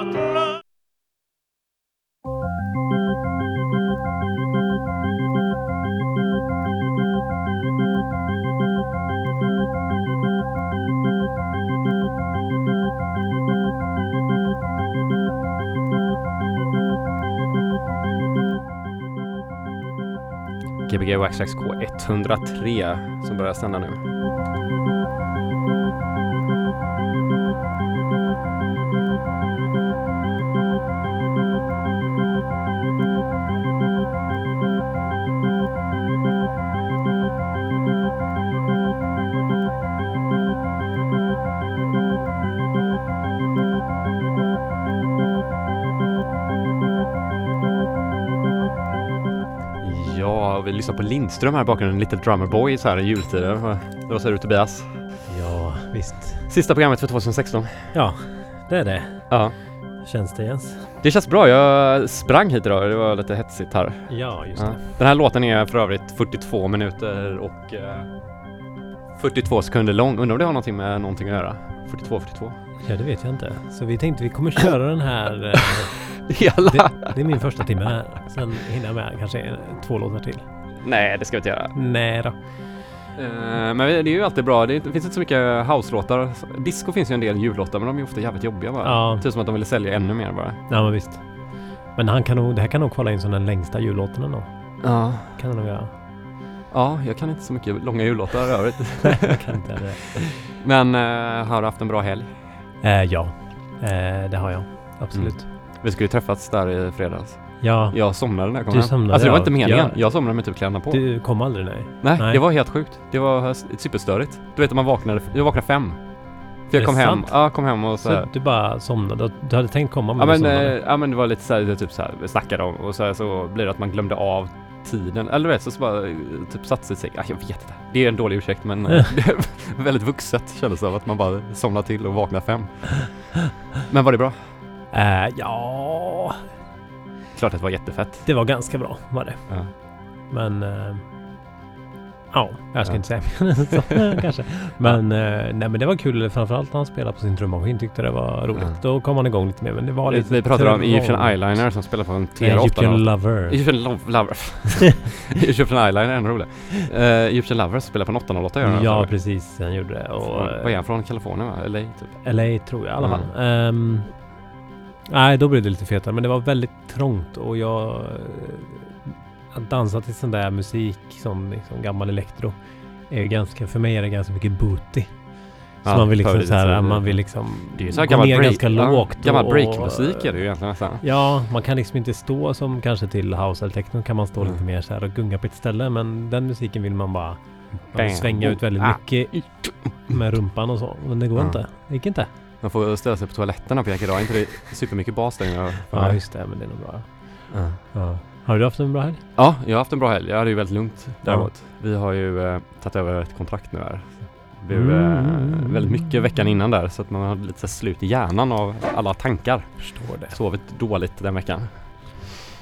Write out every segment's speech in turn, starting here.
Gbg Waxtrax K103 som börjar sända nu. Lyssnar på Lindström här i bakgrunden, Little Drummer Boy så här i jultider. Vad säger du Tobias? Ja, visst. Sista programmet för 2016. Ja, det är det. Ja, Känns det Jens? det känns bra. Jag sprang hit idag, det var lite hetsigt här. Ja, just Ja. det. Den här låten är för övrigt 42 minuter och eh, 42 sekunder lång. Undrar om det har någonting med någonting att göra? 42, 42. Ja, det vet jag inte. Så vi tänkte vi kommer köra den här. eh, Hela? Det, det är min första timme här. Sen hinner jag med kanske två låtar till. Nej, det ska vi inte göra. Nej då. Eh, men det är ju alltid bra. Det finns inte så mycket house-låtar. Disco finns ju en del jullåtar, men de är ofta jävligt jobbiga bara. Ja. Typ som att de ville sälja ännu mer bara. Ja, men visst. Men han kan nog, det här kan nog kvala in som den längsta jullåten då. Ja. Kan det nog göra. Ja, jag kan inte så mycket långa jullåtar i övrigt. Jag kan inte det. Men uh, har du haft en bra helg? Eh, ja, det har jag. Absolut. Vi skulle ju träffats där i fredags. Ja, Jag somnade när jag kom Du hem. somnade, alltså det var ja. inte meningen. Ja. Jag somnade med typ kläderna på. du kom aldrig nej. nej, nej. det var helt sjukt. Det var s- superstörigt. Du vet att man vaknade, jag vaknade fem. För jag Är kom det hem, sant? ja kom hem och så, Så du bara somnade? och Du hade tänkt komma men Ja du men, somnade? eh, ja men det var lite såhär, typ såhär, vi snackade om och så, här, så blir det att man glömde av tiden. Eller du vet, så, så bara eh, typ satte sig i säng. Ah, jag vet inte. Det är en dålig ursäkt men eh, det är väldigt vuxet kändes det av att man bara somnar till och vaknar fem. Men var det bra? Eh, ja, Klart att det var jättefett. det var ganska bra var det. Ja. Men... eh, ja, jag ska Ja. inte säga mer än så kanske. Men, eh, nej, men det var kul. Framförallt när han spelade på sin trummaskin tyckte det var roligt. Ja. Då kom han igång lite mer. Men det var lite... vi pratade om. Egyptian Eyeliner som spelar på en Nej, TR8. Egyptian. Lover. Egyptian Love, Lover. Egyptian Eyeliner är ännu roligare. Uh, Egyptian Lover spelar på en 808 gör han, Ja, precis. Han gjorde det. Och, Vad är han från? Kalifornien va? LA typ? LA tror jag i alla fall. Ehm, nej, då blev det lite fetare. Men det var väldigt trångt och jag... eh, Att dansa till sån där musik som liksom gammal elektro är ganska, för mig är det ganska mycket booty. Så Ja, man vill liksom så här, man vill liksom Det är ju så här gammal break, ganska ja, lågt. gammal breakmusik är det ju egentligen nästan. Ja, man kan liksom inte stå som kanske till house eller techno kan man stå Mm. lite mer så här och gunga på ett ställe. Men den musiken vill man bara man vill svänga ut väldigt Ah. mycket med rumpan och så. Men det går Ja. inte. Det gick inte. Man får ställa sig på toaletterna på Jack idag. inte det supermycket bas där inne? Ja, just det. Men det är nog bra. Ja. Ja. Har du haft en bra helg? Ja, jag har haft en bra helg. Jag hade ju väldigt lugnt däremot. Vi har ju eh, tagit över ett kontrakt nu här. Det blev eh, Mm. väldigt mycket veckan innan där så att man hade lite slut i hjärnan av alla tankar. Förstår det. Sovit dåligt den veckan.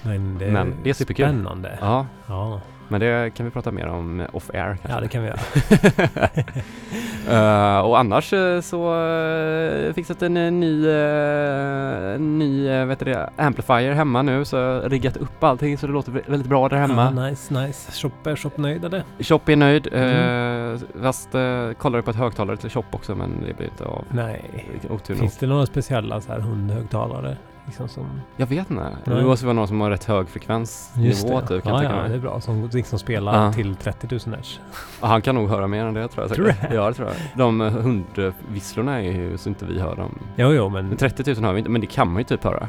Men det är, Men det är superkul. spännande. Ja, Ja. Men det kan vi prata mer om off air kanske. ja, det kan vi göra. Eh, och annars eh, så uh, fixat en ny, uh, ny uh, vet du det, amplifier hemma nu så jag har riggat upp allting så det låter vä- väldigt bra där hemma. Ja, nice, nice. Shop, är Shop nöjd eller? Shop är nöjd. Mm. Uh, fast uh, kollade på ett högtalare till Shop också men det blir inte av. Nej. Otur. Finns det några speciella så här hundhögtalare? Liksom som... Jag vet inte. Det måste vara någon som har rätt hög frekvensnivå typ kan ja, ja, det är bra. Som liksom spelar Ja. till 30 000 hertz. Ja, Han kan nog höra mer än det tror jag Tror du? Ja det tror jag. De eh, hundvisslorna är ju så inte vi hör dem. Jo, jo, men... Men 30 000 hör vi inte, men det kan man ju typ höra. Kan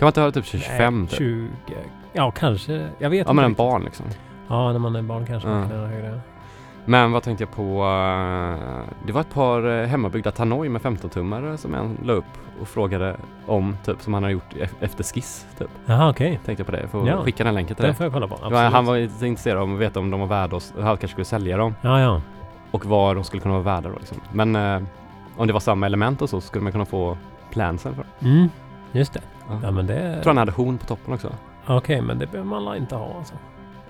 man inte höra typ 25 Nej, typ? 20... Ja, kanske. Jag vet Ja inte men en barn liksom. Ja, när man är barn kanske man Ja. kan höra högre. Men vad tänkte jag på? eh, Det var ett par eh, hemmabyggda Tannoy med 15-tummare som en la upp och frågade om typ som han har gjort ef- efter skiss typ. Jaha, okej. Tänkte jag på det. Jag får Ja. skicka den länken till Det dig. får jag kolla på. Absolut. Han var intresserad av att veta om de var värda oss. Han kanske skulle sälja dem. Ja, ja. Och vad de skulle kunna vara värda då liksom. Men eh, om det var samma element och så skulle man kunna få plansen för dem. Mm, just det. Ja. Ja, men det... Jag tror han hade horn på toppen också. Okej, men det behöver man inte ha alltså.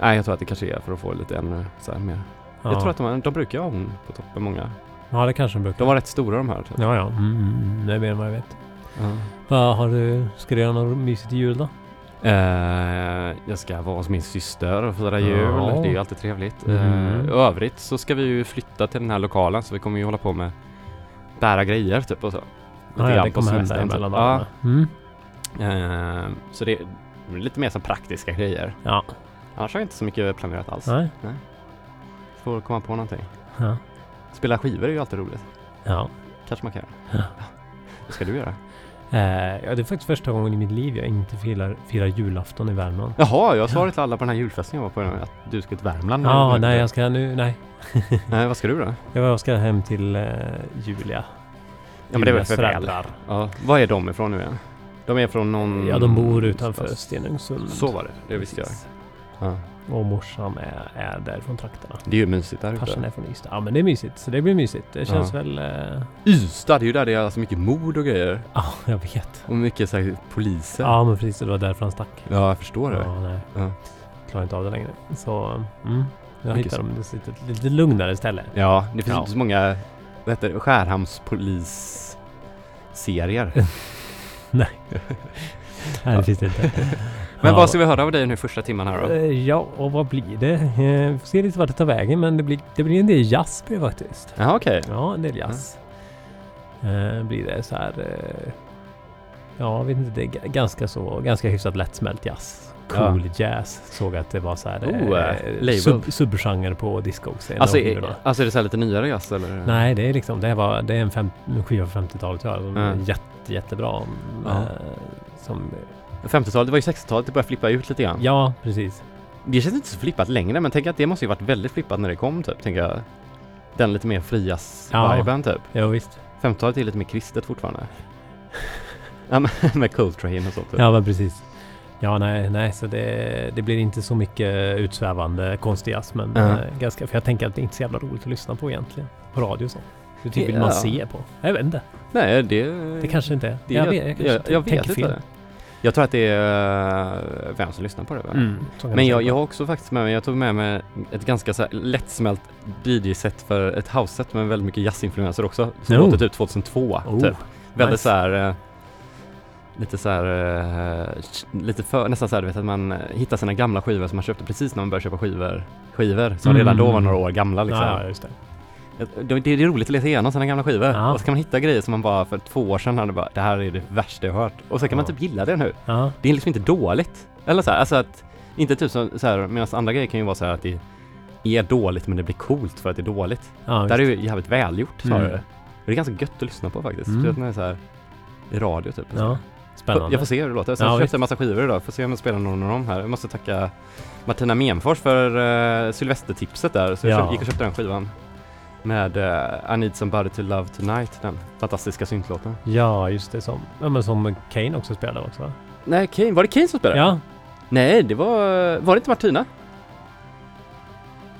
Nej, jag tror att det kanske är för att få lite ännu så här mer. Ja. Jag tror att de, de brukar ha horn på toppen, många. Ja, det kanske de brukar. De var rätt stora de här. Typ. Ja, ja. Mm, mm, mm. Det är mer än vad jag vet. Ja. Vad har du, ska du göra något mysigt i jul då? Eh, jag ska vara hos min syster och fira Ja. jul. Det är ju alltid trevligt. Mhm. Eh, övrigt så ska vi ju flytta till den här lokalen så vi kommer ju hålla på med bära grejer typ och så. Lite Ah, ja, det kommer hända emellan dagarna. Mm. Ja, eh, så det är lite mer som praktiska grejer. Ja. Annars har jag inte så mycket planerat alls. Nej. Får komma på någonting. Ja. Spela skivor är ju alltid roligt. Ja. Kanske man kan göra. Ja. Vad ska du göra? Eh, ja, det är faktiskt första gången i mitt liv jag inte firar, firar julafton i Värmland. Jaha, jag sa det till alla på den här julfesten jag var på att du ska till Värmland. Ja, nu. nej jag ska nu, nej. Nej, vad ska du då? Jag ska hem till eh, Julia. Ja men det är väl föräldrar. Ja, var är de ifrån nu igen? De är från någon... Ja, de bor utanför Stenungsund. Så var det, det visste jag. Ja. Och morsan är, är där från trakterna. Det är ju mysigt där Farsan ute. är från Ystad. Ja men det är mysigt. Så det blir mysigt. Det känns Ja. väl... eh, Ystad, det är ju där det är så mycket mord och grejer. Ja, jag vet. Och mycket så här, poliser. Ja men precis. Det var därför han stack. Ja, jag förstår det. Ja, nej. Ja. Klarar inte av det längre. Så... Mm. Jag hittar dem ett lite, lite lugnare ställe. Ja, det finns Ja. inte så många, vad heter det, Skärhamnspolis-serier. Nej, det finns det inte. Men Ja. vad ska vi höra av dig nu första timman här då? Eh, Ja, och vad blir det? Eh, Vi får se lite vart det tar vägen, men det blir, det blir en del jazz blir faktiskt. Ja, okej. Ja, en del jazz. Eh, blir det så här... Ja, jag vet inte. Det är ga- ganska så, ganska hyfsat lättsmält jazz. Cool jazz. Såg att det var så här... Oh, eh, sub, subgenre på disco också. en Alltså, alltså är det så här lite nyare jazz eller? Nej, det är liksom, det var, det är en, fem, en skiva från 50-talet tror jag. Som är jätte, jättebra. Ja. Eh, som, 50-talet, det var ju 60-talet det började flippa ut lite grann. ja, precis. Det känns inte så flippat längre men tänk att det måste ju varit väldigt flippat när det kom typ, tänker jag. Den lite mer frias Ja. viben typ. Ja, visst. 50-talet är lite mer kristet fortfarande. ja, men, med Coltrane och sånt. Typ. Ja, men precis. Ja, nej, nej, så det, det blir inte så mycket utsvävande konstig jazz, men Ja. eh, ganska, för jag tänker att det är inte så jävla roligt att lyssna på egentligen. På radio och så. Det typ vill Ja. man se på. Jag vet inte. Nej, det... Det kanske inte är. det, jag jag, vet, jag, jag, jag, tänker inte. fel. Jag tror att det är eh, vem som lyssnar på det. Mm, Men jag, jag har också faktiskt med mig, jag tog med mig ett ganska så här lättsmält DJ-set för ett house-set med väldigt mycket jazzinfluenser också. Som Oh. låter typ 2002 Oh, typ. Väldigt nice. så här eh, Lite så här, eh, lite för, nästan så här du vet att man hittar sina gamla skivor som man köpte precis när man började köpa skivor. Skivor som redan då var några år gamla liksom. Ja, ja, just det. Det, är roligt att leta igenom sina gamla skivor. Ja. Och så kan man hitta grejer som man bara för två år sedan hade bara, det här är det värsta jag hört. Och så kan man Ja. typ gilla det nu. Ja, Det är liksom inte dåligt. Eller så här, alltså att, inte typ så, så här, medan andra grejer kan ju vara så här att det är dåligt men det blir coolt för att det är dåligt. ja Det här är ju jävligt välgjort snarare. Mm. Det är ganska gött att lyssna på faktiskt. Mm. När det är så här i radio typ. Ja, spännande. Jag får se hur det låter. Så Ja, jag köpte en massa skivor idag. Får se om jag spelar någon av dem här. Jag måste tacka Martina Menfors för uh, Sylvestertipset där. Så jag Ja. gick och köpte den skivan. Med uh, I Need Somebody To Love Tonight. Den fantastiska syntlåten. Ja, just det. Som, ja, men som Kane också spelade också. va? Nej, Kane. Var det Kane som spelade? Ja, Nej, det var... Var det inte Martina?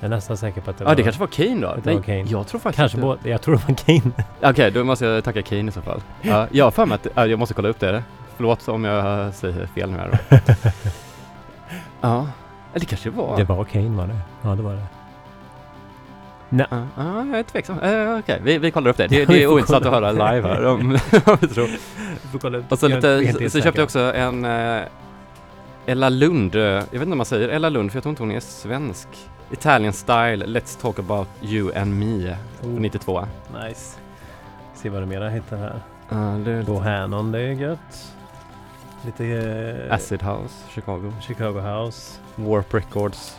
jag är nästan säker på att det Ja, var... det kanske var Kane då? Nej, var Kane. jag tror faktiskt Kanske både, jag tror det var Kane. Okej, då måste jag tacka Kane i så fall. Ja, jag har för mig att... ja, jag måste kolla upp det. Förlåt om jag säger fel nu här då. ja, eller det kanske var... Det var Kane var det. Ja, det var det. Ja, ja, jag är tveksam. Uh, Okej, vi, vi kollar upp det. Det, det är ointressant att höra live här. Om, om vi tror. får kolla upp. Och så, Jag är lite, så, så köpte jag också en uh, Ella Lund. eh, Jag vet inte om man säger Ella Lund för jag tror inte hon är svensk. Italian style, Let's talk about you and me. Oh, 92. nice. Se vad det mera hittar här. Uh, det är lite Bohannon, det är gött. Lite... eh, Acid House, Chicago. Chicago House. Warp Records.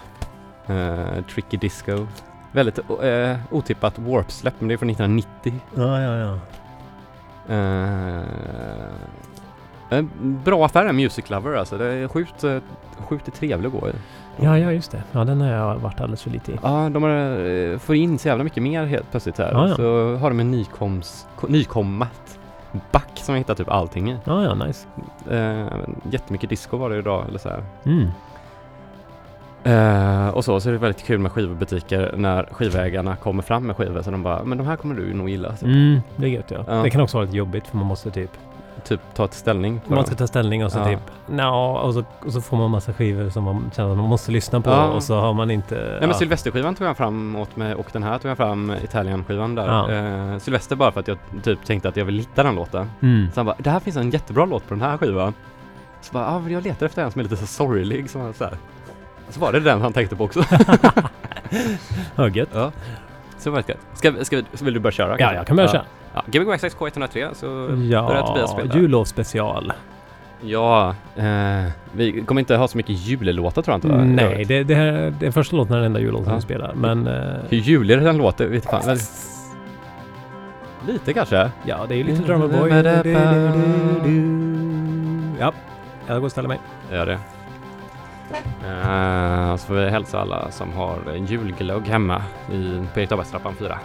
eh, Tricky Disco. Väldigt uh, otippat Warp-släpp, men det är från 1990. Ja, ja, ja. Eh, en bra affär är Music Lover alltså. Det är sjukt, eh, sjukt trevligt att gå i. Ja, ja, just det. Ja, den har jag varit alldeles för lite i. Ja, de har, eh, får in så jävla mycket mer helt plötsligt här. Ja, ja. Så har de en nykoms, ko- nykommat back som jag hittar typ allting i. Ja, ja, nice. Eh, jättemycket disco var det idag eller så här. Mm. Eh, och så, så är det väldigt kul med skivbutiker när skivägarna kommer fram med skivor så de bara, men de här kommer du nog gilla. Typ. Mm, det är gött ja. Ja. Det kan också vara lite jobbigt för man måste typ typ ta ett ställning Man dem. ska ta ställning och så Ja. typ, nja, och så, och så får man massa skivor som man känner att man måste lyssna på och så har man inte... Nej men ja. Sylvesterskivan tog jag fram åt mig och den här tog jag fram Italien-skivan där. Eh, Sylvester bara för att jag typ tänkte att jag vill hitta den låten. Mm. Så han bara, det här finns en jättebra låt på den här skivan. Så bara, ah, jag letar efter en som är lite så sorglig som så här. Så var det den han tänkte på också. Ja, gött. ja. Så var det. Ska, ska, så vill du börja köra? Ja, jag kan börja köra. Ja, Gbg Access K103 så börjar Tobias Ja, spela. jullovsspecial. Ja, eh, vi kommer inte ha så mycket jullåtar tror jag inte va? Nej, det, det här det är första låten är den enda jullåten Ja. vi spelar. Men... eh, Hur julig den låter vet fan. Men, lite kanske? ja, det är ju lite Drummer Boy. Ja, jag går och ställer mig. Gör det. Uh, så får vi hälsa alla som har julglögg hemma i Peter Abbastrappan 4.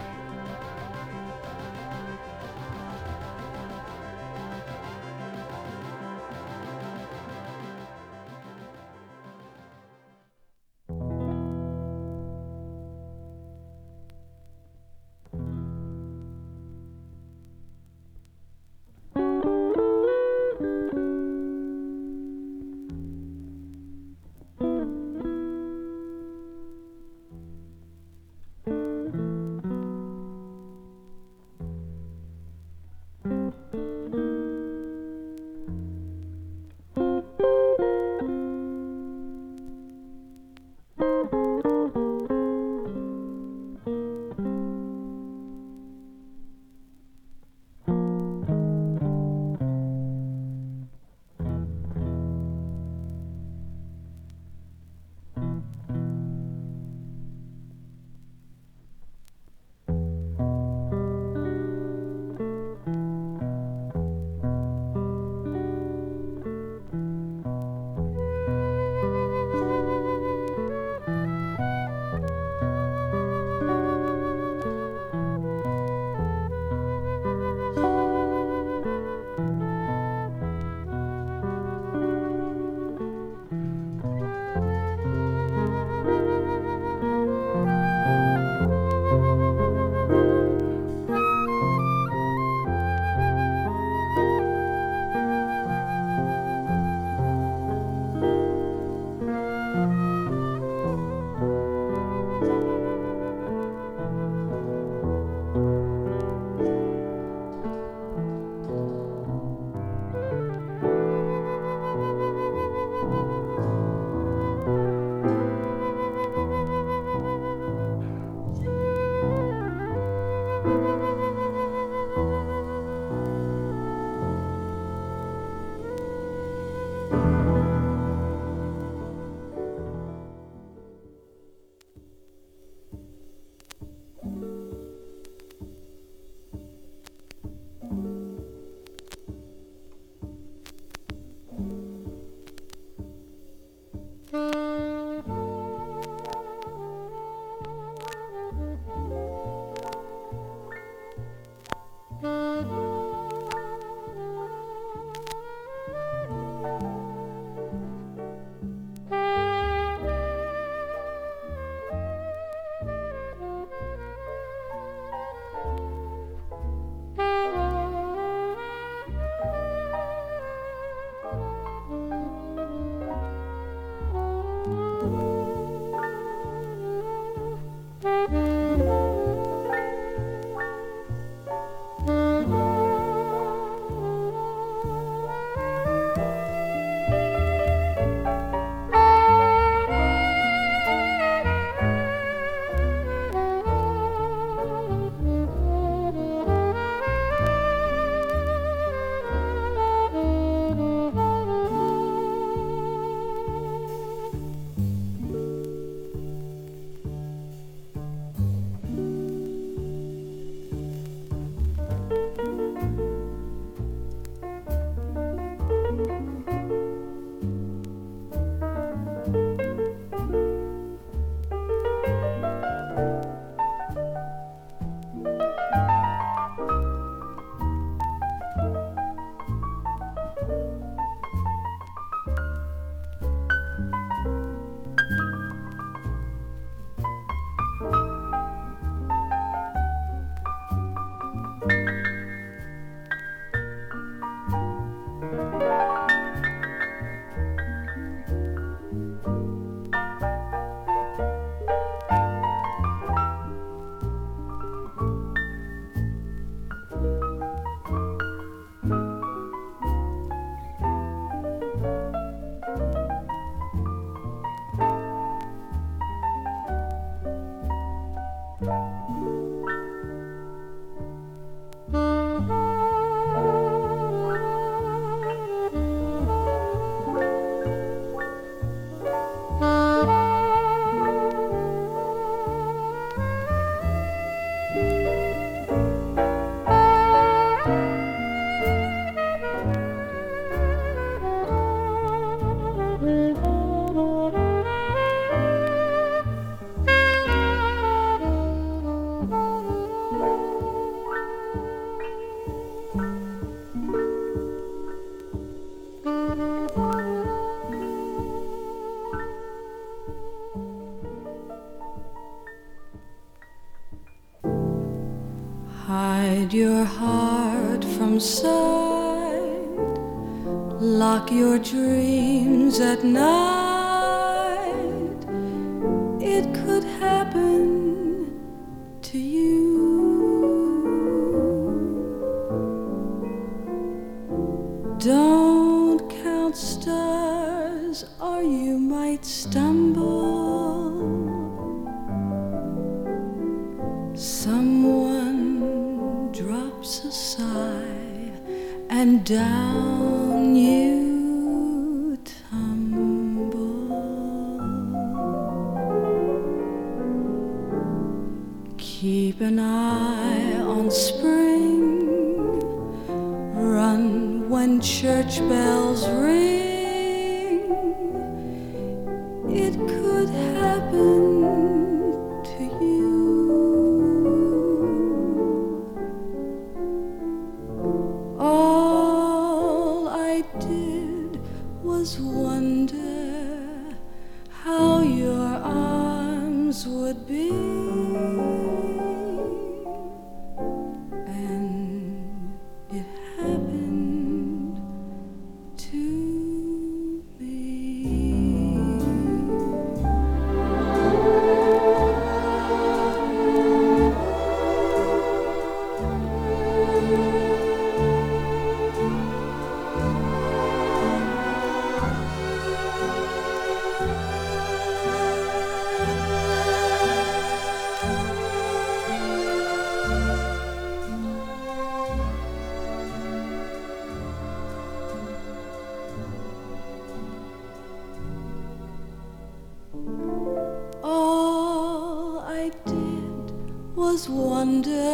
Wonder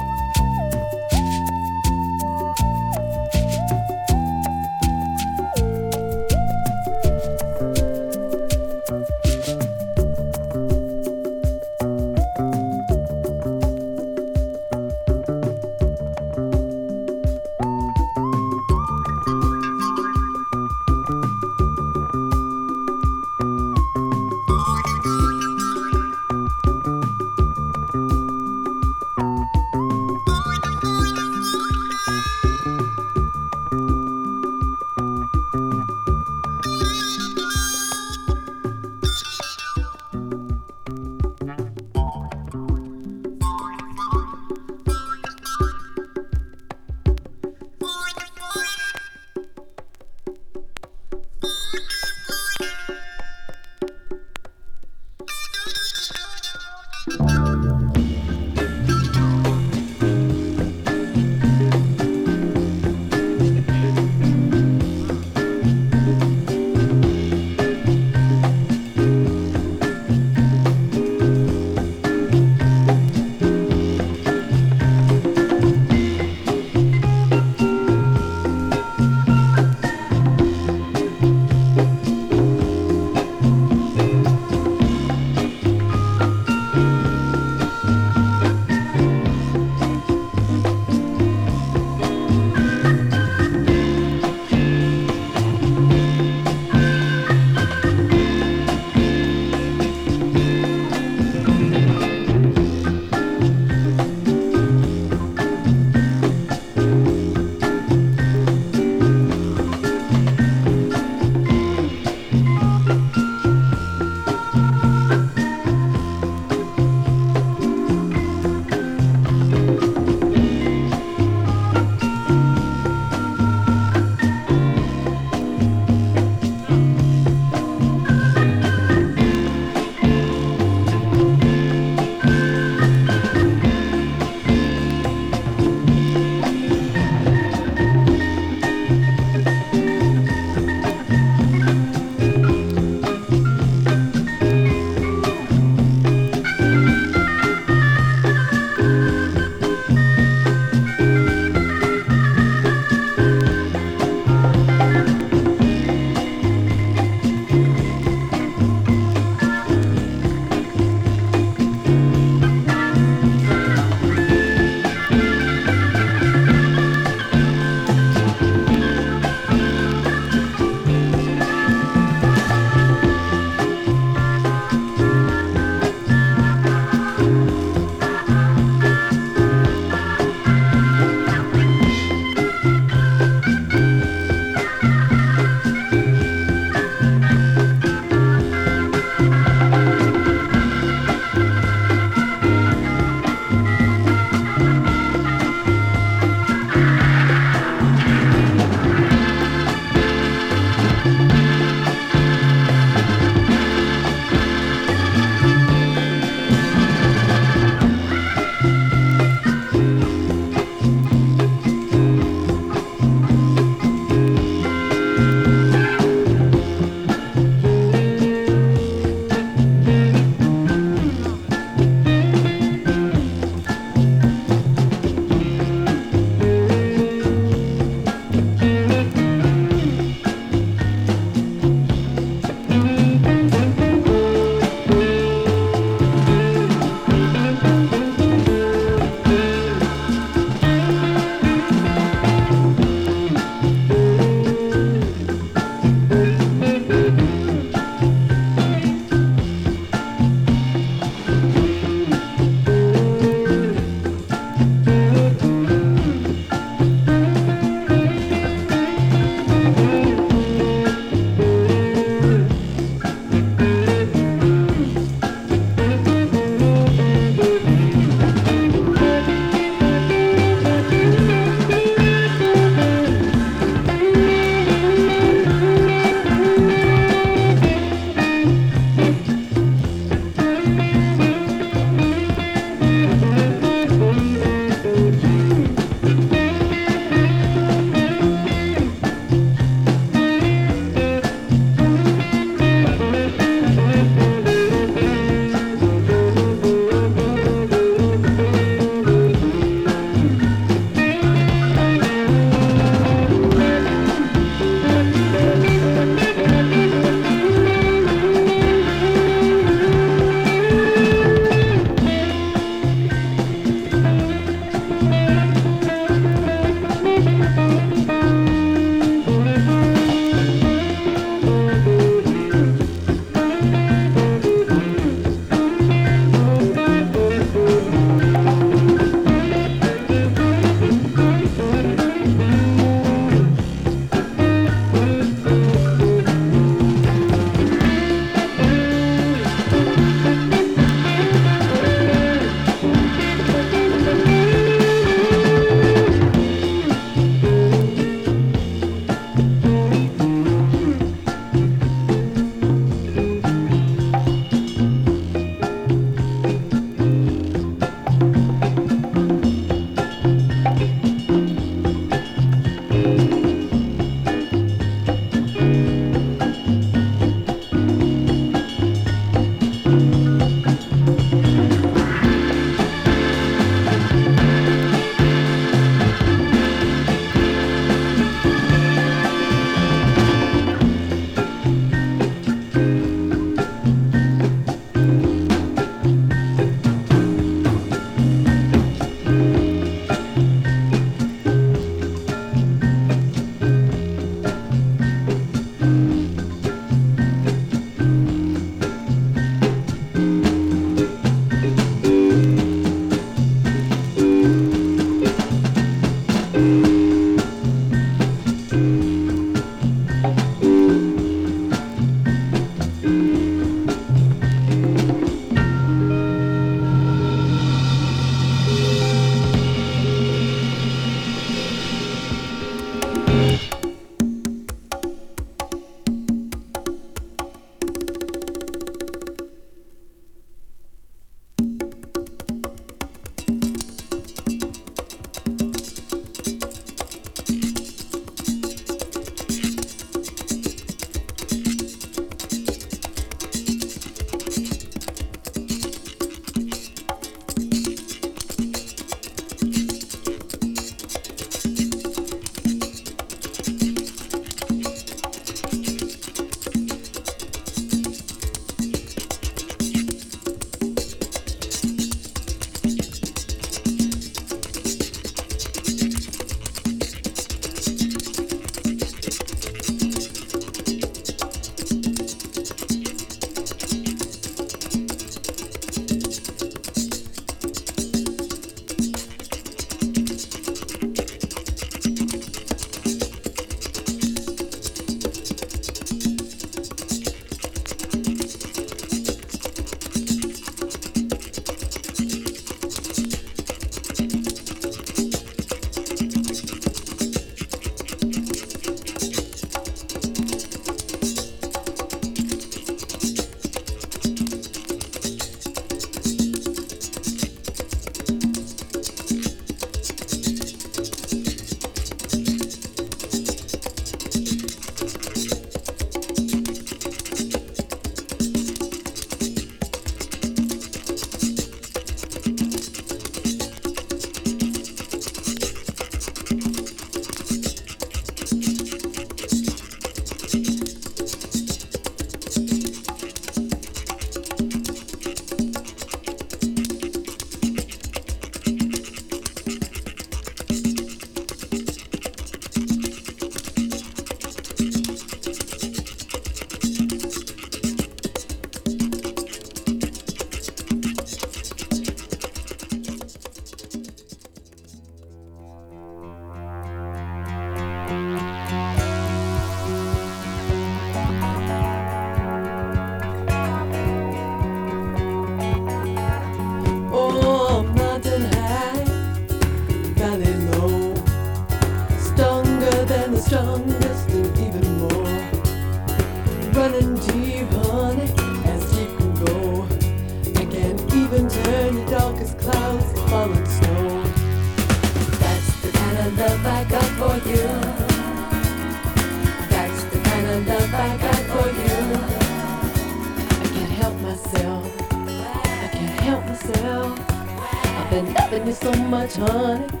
honey,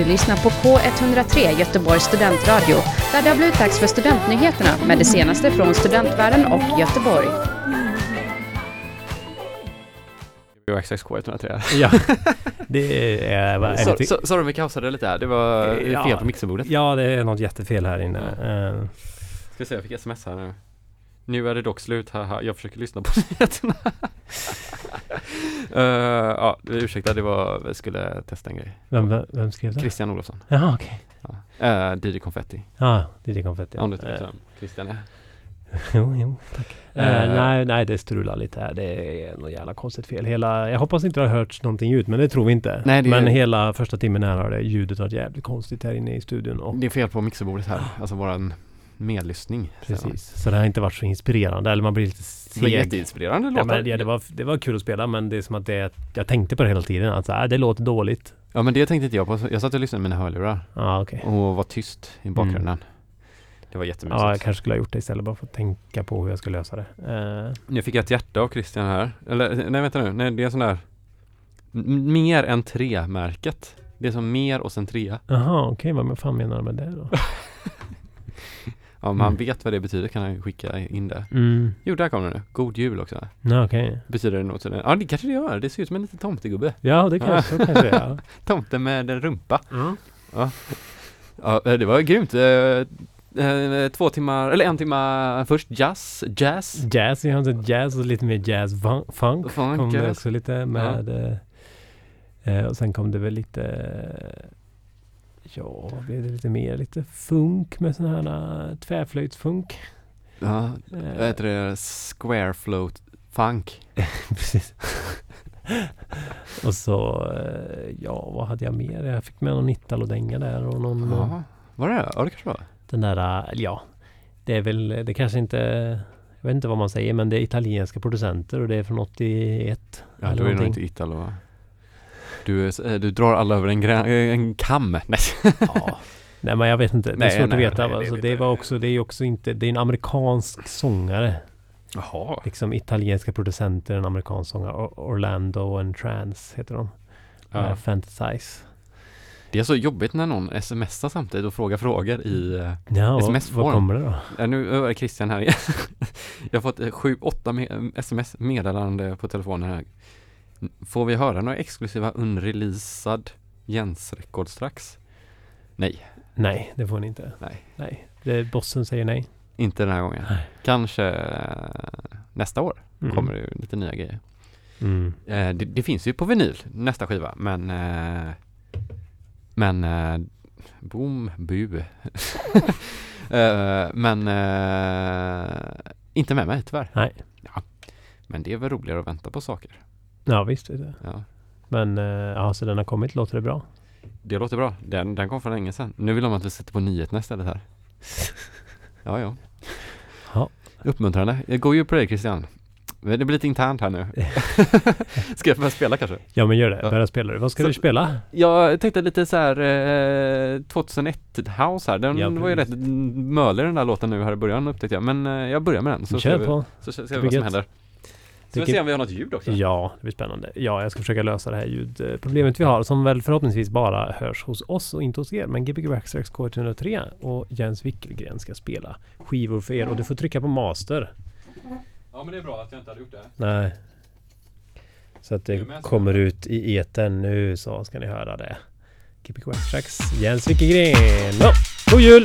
Du lyssnar på K103 Göteborgs studentradio där det har blivit dags för studentnyheterna med det senaste från studentvärlden och Göteborg. XXK 103. Ja, det är... Vad är Så- det så- Sorry om vi kaosade lite här. Det var Ja. fel på mixerbordet. Ja, det är något jättefel här inne. Eh, Ska se, jag fick sms här nu. Nu är det dock slut, haha. Jag försöker lyssna på nyheterna. uh, ja, ursäkta, det var, jag skulle testa en grej. vem, vem skrev det? Christian Olofsson. Jaha, okej. Ja. Uh, DJ Confetti. Ja, är det konfetti. Om du inte Eh, vet vem Christian är. Jo, jo, tack. Eh. Eh, nej, nej, det strular lite här. Det är något jävla konstigt fel. Hela, jag hoppas inte det har hörts någonting ut, men det tror vi inte. Nej, det är- Men hela första timmen här har det ljudet varit jävligt konstigt här inne i studion. Och Det är fel på mixerbordet här. Alltså våran medlyssning. precis. Så det har inte varit så inspirerande. Eller man blir lite Seg. jätteinspirerande Ja, låtar. men, ja, det, var, det var kul att spela men det är som att det, jag tänkte på det hela tiden. Alltså, äh, det låter dåligt. Ja men det tänkte inte jag på. Jag satt och lyssnade med mina hörlurar Ja, okej. och var tyst i bakgrunden. Det var jättemysigt. Ja, jag kanske skulle ha gjort det istället bara för att tänka på hur jag ska lösa det. Eh, Nu fick jag ett hjärta av Christian här. Eller nej vänta nu, nej det är sån där Mer än tre-märket. Det är som mer och sen trea. Jaha, okej. vad fan menar du med det då? Om man Mm. vet vad det betyder kan han skicka in det. Mm. Jo, där kom det nu. God jul också. Ja, okej. Betyder det något? sådär? Ja, det kanske det gör. Det ser ut som en liten tomtegubbe. Ja, det kanske, det är. Tomte med en rumpa. Mm. Ja, eh, det var grymt. Eh, eh, Två timmar, eller en timma först jazz, jazz. Jazz, vi har jazz och lite mer jazz fun- funk. Funk, kom det ja. också lite med. Eh, och sen kom det väl lite Ja, blev det lite mer? Lite funk med sån här uh, tvärflöjtsfunk. Ja, Eh, vad heter det? Square float funk. Precis. och så, eh, ja vad hade jag mer? Jag fick med någon Italo-dänga där och någon, Ja, var det? Ja, det kanske var. den där, eh, ja. Det är väl, det kanske inte, jag vet inte vad man säger men det är italienska producenter och det är från 81. Ja, eller då är det nog inte Italo va? Du, eh, du drar alla över en, grä- en kam. Nej. Ja. Nej men jag vet inte, det är Nej, svårt nej, att veta. nej, det alltså, det, jag. var också, det är också inte, det är en amerikansk sångare. Jaha. Liksom italienska producenter, en amerikansk sångare. Or- Orlando and Trans heter de. Ja. Fantasize. Det är så jobbigt när någon smsar samtidigt och frågar frågor i... eh, Ja, SMS-form. vad kommer det då? Ja, nu är Christian här igen. Jag har fått eh, sju, åtta me- sms meddelande på telefonen här. Får vi höra några exklusiva unreleasad Jens-rekord strax? Nej, Nej, det får ni inte. nej, Nej, det, bossen säger nej. inte den här gången. Nej. Kanske eh, nästa år Mm. kommer det lite nya grejer. Mm. Eh, det, det finns ju på vinyl, nästa skiva, men eh, Men eh, Boom, bu eh, Men eh, Inte med mig tyvärr Nej. ja. Men det är väl roligare att vänta på saker Ja, visst är det. Ja Men eh, ja, så den har kommit. Låter det bra? Det låter bra, den, den kom för länge sedan Nu vill de att vi sätter på nyheterna istället här Ja, ja Uppmuntrande. Jag går ju på dig Christian. Men det blir lite internt här nu. Ska jag börja spela kanske? Ja men gör det, Ja. börja spela. Vad ska Så- du spela? Jag tänkte lite så här eh, 2001 House här. Den Ja, var ju rätt mölig den där låten nu här i början upptäckte jag. Men eh, jag börjar med den. Så Kör vi, på. så ser vi vad som händer. Så vi se om vi har något ljud också. Ja, det blir spännande. Ja, jag ska försöka lösa det här ljudproblemet vi har som väl förhoppningsvis bara hörs hos oss och inte hos er. Men Gbg Waxtrax K103 och Jens Wickelgren ska spela skivor för er och du får trycka på master. Ja men det är bra att jag inte hade gjort det. Nej. Så att det kommer ut i etern nu så ska ni höra det. Gbg Waxtrax, Jens Wickelgren. Ja, god jul!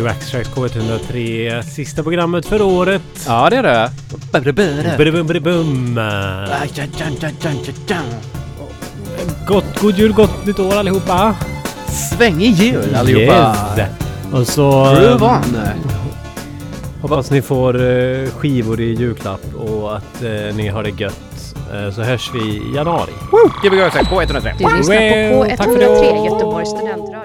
Gbg Waxtrax K103. Sista programmet för året. Ja, det är det. Brum, brum, brum. Gott, god jul, gott nytt år allihopa. Svängig jul allihopa! Yes. Och så Groove on! hoppas ni får eh, skivor i julklapp och att eh, ni har det gött. Eh, så hörs vi i januari. Gbg Waxtrax K103. Du lyssnar på tack för K103 då. Göteborgs studentradio.